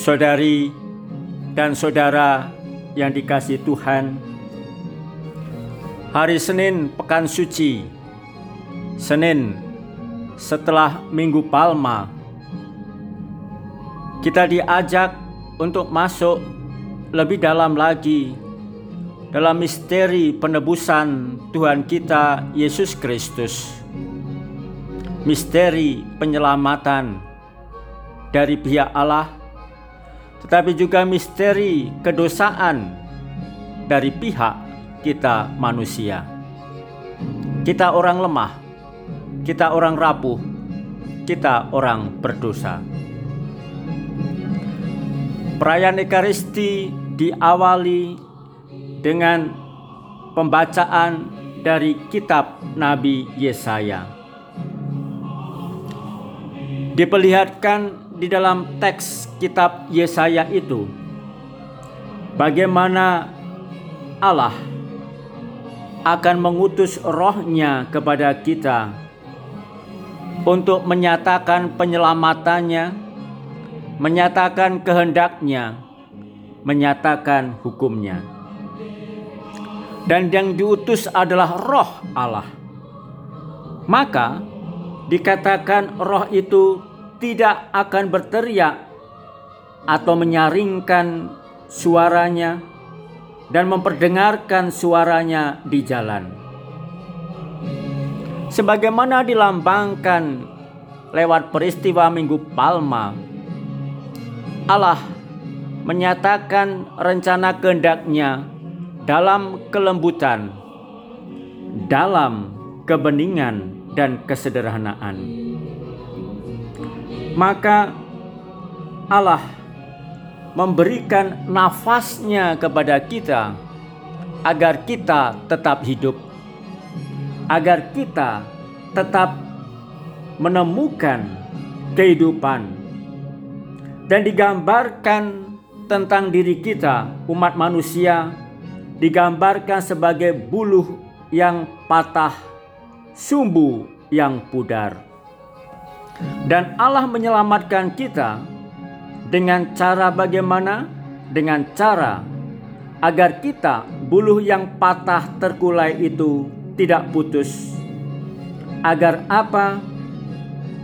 saudari dan saudara yang dikasih Tuhan, hari Senin Pekan Suci, Senin setelah Minggu Palma, kita diajak untuk masuk lebih dalam lagi dalam misteri penebusan Tuhan kita Yesus Kristus. Misteri penyelamatan dari pihak Allah, tetapi juga misteri kedosaan dari pihak kita manusia. Kita orang lemah, kita orang rapuh, kita orang berdosa. Perayaan Ekaristi diawali dengan pembacaan dari kitab Nabi Yesaya. Diperlihatkan di dalam teks kitab Yesaya itu bagaimana Allah akan mengutus rohnya kepada kita untuk menyatakan penyelamatannya, menyatakan kehendaknya, menyatakan hukumnya. Dan yang diutus adalah roh Allah. Maka dikatakan roh itu tidak akan berteriak atau menyaringkan suaranya dan memperdengarkan suaranya di jalan. Sebagaimana dilambangkan lewat peristiwa Minggu Palma, Allah menyatakan rencana kehendaknya dalam kelembutan, dalam kebeningan dan kesederhanaan. Maka Allah memberikan nafasnya kepada kita agar kita tetap hidup, agar kita tetap menemukan kehidupan dan digambarkan tentang diri kita umat manusia digambarkan sebagai buluh yang patah, sumbu yang pudar. Dan Allah menyelamatkan kita dengan cara bagaimana? Dengan cara agar kita buluh yang patah terkulai itu tidak putus. Agar apa?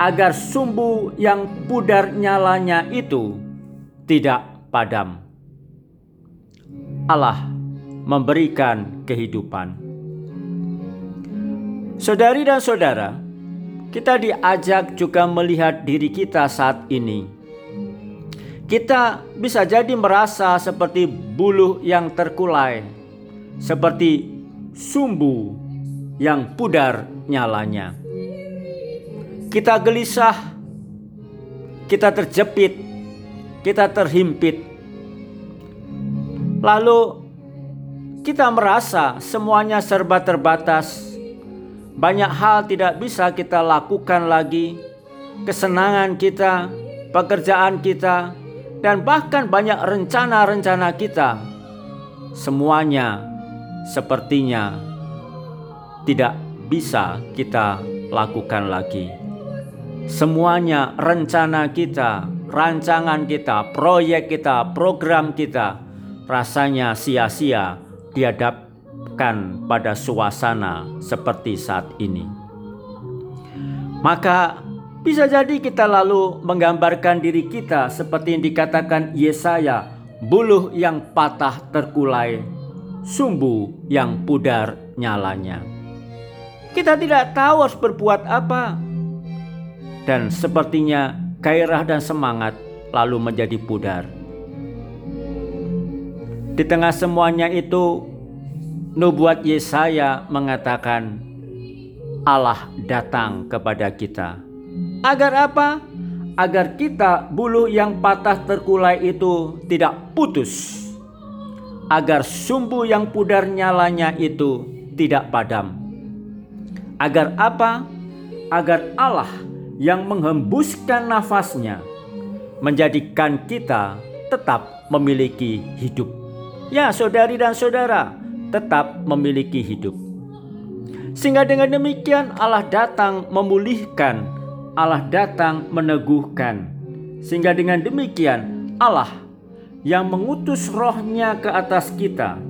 Agar sumbu yang pudar nyalanya itu tidak padam. Allah memberikan kehidupan. Saudari dan saudara, kita diajak juga melihat diri kita saat ini. Kita bisa jadi merasa seperti buluh yang terkulai, seperti sumbu yang pudar nyalanya. Kita gelisah, kita terjepit, kita terhimpit. Lalu kita merasa semuanya serba terbatas. Banyak hal tidak bisa kita lakukan lagi. Kesenangan kita, pekerjaan kita, dan bahkan banyak rencana-rencana kita. Semuanya sepertinya tidak bisa kita lakukan lagi. Semuanya rencana kita, rancangan kita, proyek kita, program kita rasanya sia-sia pada suasana seperti saat ini. Maka bisa jadi kita lalu menggambarkan diri kita seperti yang dikatakan Yesaya, buluh yang patah terkulai, sumbu yang pudar nyalanya. Kita tidak tahu harus berbuat apa. Dan sepertinya gairah dan semangat lalu menjadi pudar. Di tengah semuanya itu, nubuat Yesaya mengatakan, Allah datang kepada kita. Agar apa? Agar kita bulu yang patah terkulai itu tidak putus. Agar sumbu yang pudar nyalanya itu tidak padam. Agar apa? Agar Allah yang menghembuskan nafasnya menjadikan kita tetap memiliki hidup. Ya, saudari dan saudara, tetap memiliki hidup. Sehingga dengan demikian Allah datang memulihkan, Allah datang meneguhkan. Sehingga dengan demikian Allah yang mengutus rohnya ke atas kita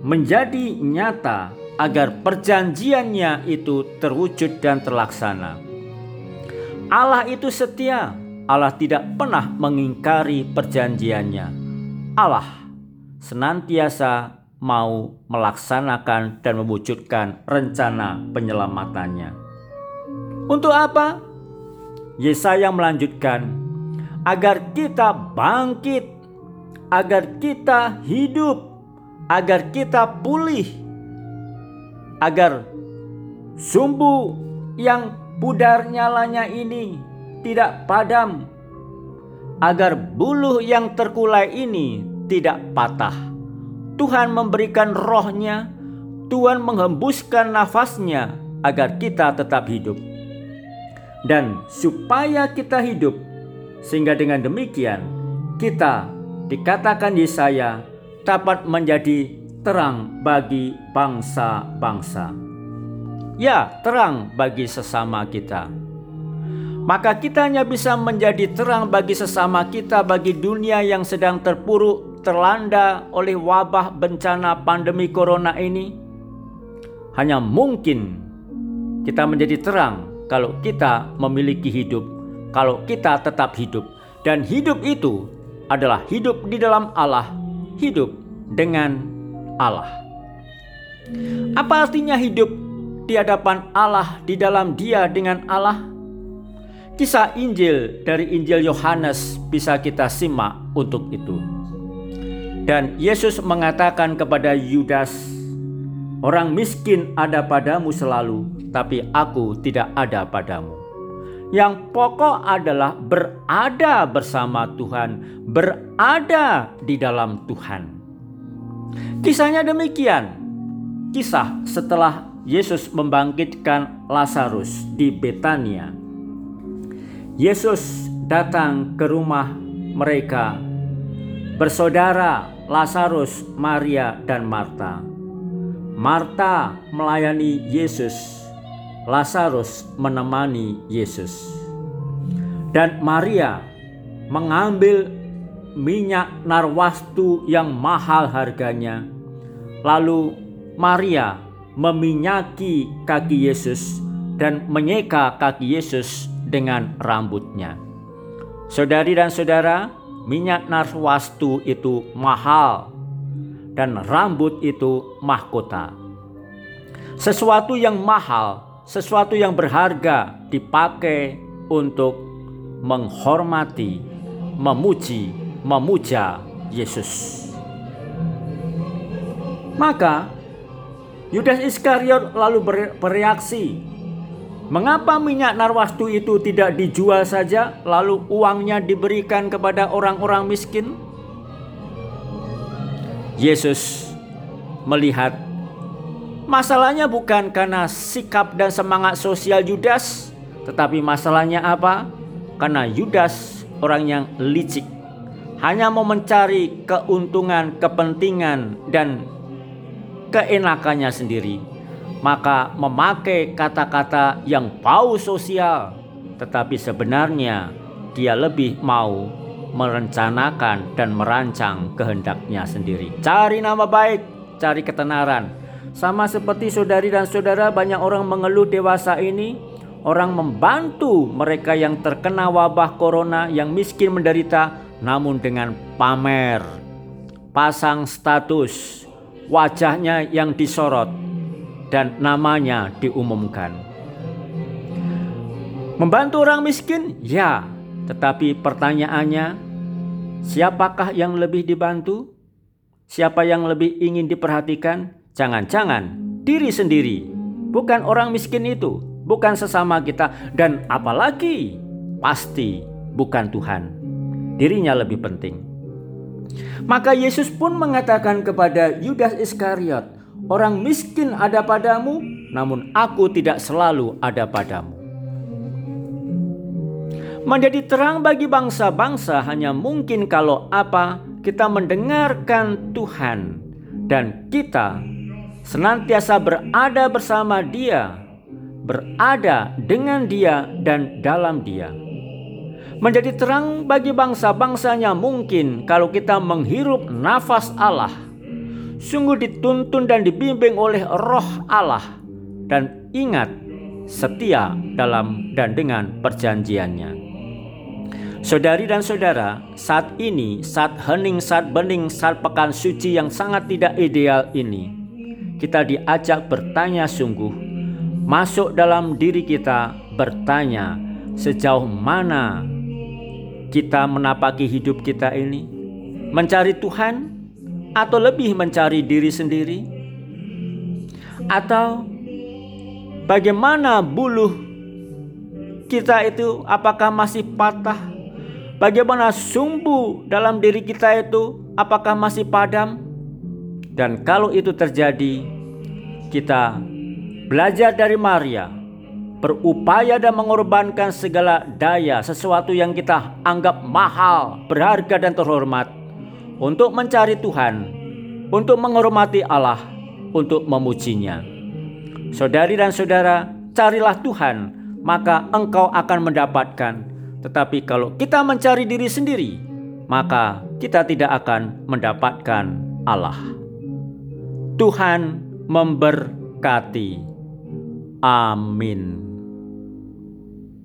menjadi nyata agar perjanjiannya itu terwujud dan terlaksana. Allah itu setia, Allah tidak pernah mengingkari perjanjiannya. Allah senantiasa mau melaksanakan dan mewujudkan rencana penyelamatannya. Untuk apa? Yesaya melanjutkan, agar kita bangkit, agar kita hidup, agar kita pulih, agar sumbu yang pudar nyalanya ini tidak padam, agar buluh yang terkulai ini tidak patah. Tuhan memberikan rohnya, Tuhan menghembuskan nafasnya agar kita tetap hidup. Dan supaya kita hidup, sehingga dengan demikian kita dikatakan Yesaya dapat menjadi terang bagi bangsa-bangsa. Ya, terang bagi sesama kita. Maka kita hanya bisa menjadi terang bagi sesama kita bagi dunia yang sedang terpuruk, terlanda oleh wabah bencana pandemi corona ini. Hanya mungkin kita menjadi terang kalau kita memiliki hidup, kalau kita tetap hidup. Dan hidup itu adalah hidup di dalam Allah hidup dengan Allah. Apa artinya hidup di hadapan Allah, di dalam Dia dengan Allah? Kisah Injil dari Injil Yohanes bisa kita simak untuk itu. Dan Yesus mengatakan kepada Yudas, "Orang miskin ada padamu selalu, tapi aku tidak ada padamu." Yang pokok adalah berada bersama Tuhan, berada di dalam Tuhan. Kisahnya demikian. Kisah setelah Yesus membangkitkan Lazarus di Betania. Yesus datang ke rumah mereka bersaudara Lazarus, Maria, dan Marta. Marta melayani Yesus Lazarus menemani Yesus. Dan Maria mengambil minyak narwastu yang mahal harganya. Lalu Maria meminyaki kaki Yesus dan menyeka kaki Yesus dengan rambutnya. Saudari dan saudara, minyak narwastu itu mahal dan rambut itu mahkota. Sesuatu yang mahal sesuatu yang berharga dipakai untuk menghormati, memuji, memuja Yesus. Maka Yudas Iskariot lalu bereaksi, "Mengapa minyak narwastu itu tidak dijual saja lalu uangnya diberikan kepada orang-orang miskin?" Yesus melihat Masalahnya bukan karena sikap dan semangat sosial Yudas, tetapi masalahnya apa? Karena Yudas orang yang licik, hanya mau mencari keuntungan, kepentingan, dan keenakannya sendiri. Maka memakai kata-kata yang bau sosial, tetapi sebenarnya dia lebih mau merencanakan dan merancang kehendaknya sendiri. Cari nama baik, cari ketenaran, sama seperti saudari dan saudara, banyak orang mengeluh dewasa ini. Orang membantu mereka yang terkena wabah corona, yang miskin menderita, namun dengan pamer, pasang status, wajahnya yang disorot, dan namanya diumumkan. Membantu orang miskin, ya, tetapi pertanyaannya, siapakah yang lebih dibantu? Siapa yang lebih ingin diperhatikan? Jangan-jangan diri sendiri, bukan orang miskin itu, bukan sesama kita, dan apalagi pasti bukan Tuhan. Dirinya lebih penting. Maka Yesus pun mengatakan kepada Yudas Iskariot, "Orang miskin ada padamu, namun aku tidak selalu ada padamu." Menjadi terang bagi bangsa-bangsa hanya mungkin kalau apa? Kita mendengarkan Tuhan dan kita senantiasa berada bersama Dia, berada dengan Dia dan dalam Dia. menjadi terang bagi bangsa-bangsanya mungkin kalau kita menghirup nafas Allah. Sungguh dituntun dan dibimbing oleh roh Allah. Dan ingat, setia dalam dan dengan perjanjiannya. Saudari dan saudara, saat ini, saat hening, saat bening, saat pekan suci yang sangat tidak ideal ini, kita diajak bertanya sungguh, masuk dalam diri kita bertanya sejauh mana kita menapaki hidup kita ini, mencari Tuhan atau lebih mencari diri sendiri, atau bagaimana buluh kita itu? Apakah masih patah? Bagaimana sumbu dalam diri kita itu? Apakah masih padam? Dan kalau itu terjadi, kita belajar dari Maria, berupaya dan mengorbankan segala daya sesuatu yang kita anggap mahal, berharga dan terhormat untuk mencari Tuhan, untuk menghormati Allah, untuk memujinya. Saudari dan saudara, carilah Tuhan, maka engkau akan mendapatkan tetapi kalau kita mencari diri sendiri, maka kita tidak akan mendapatkan Allah. Tuhan memberkati. Amin.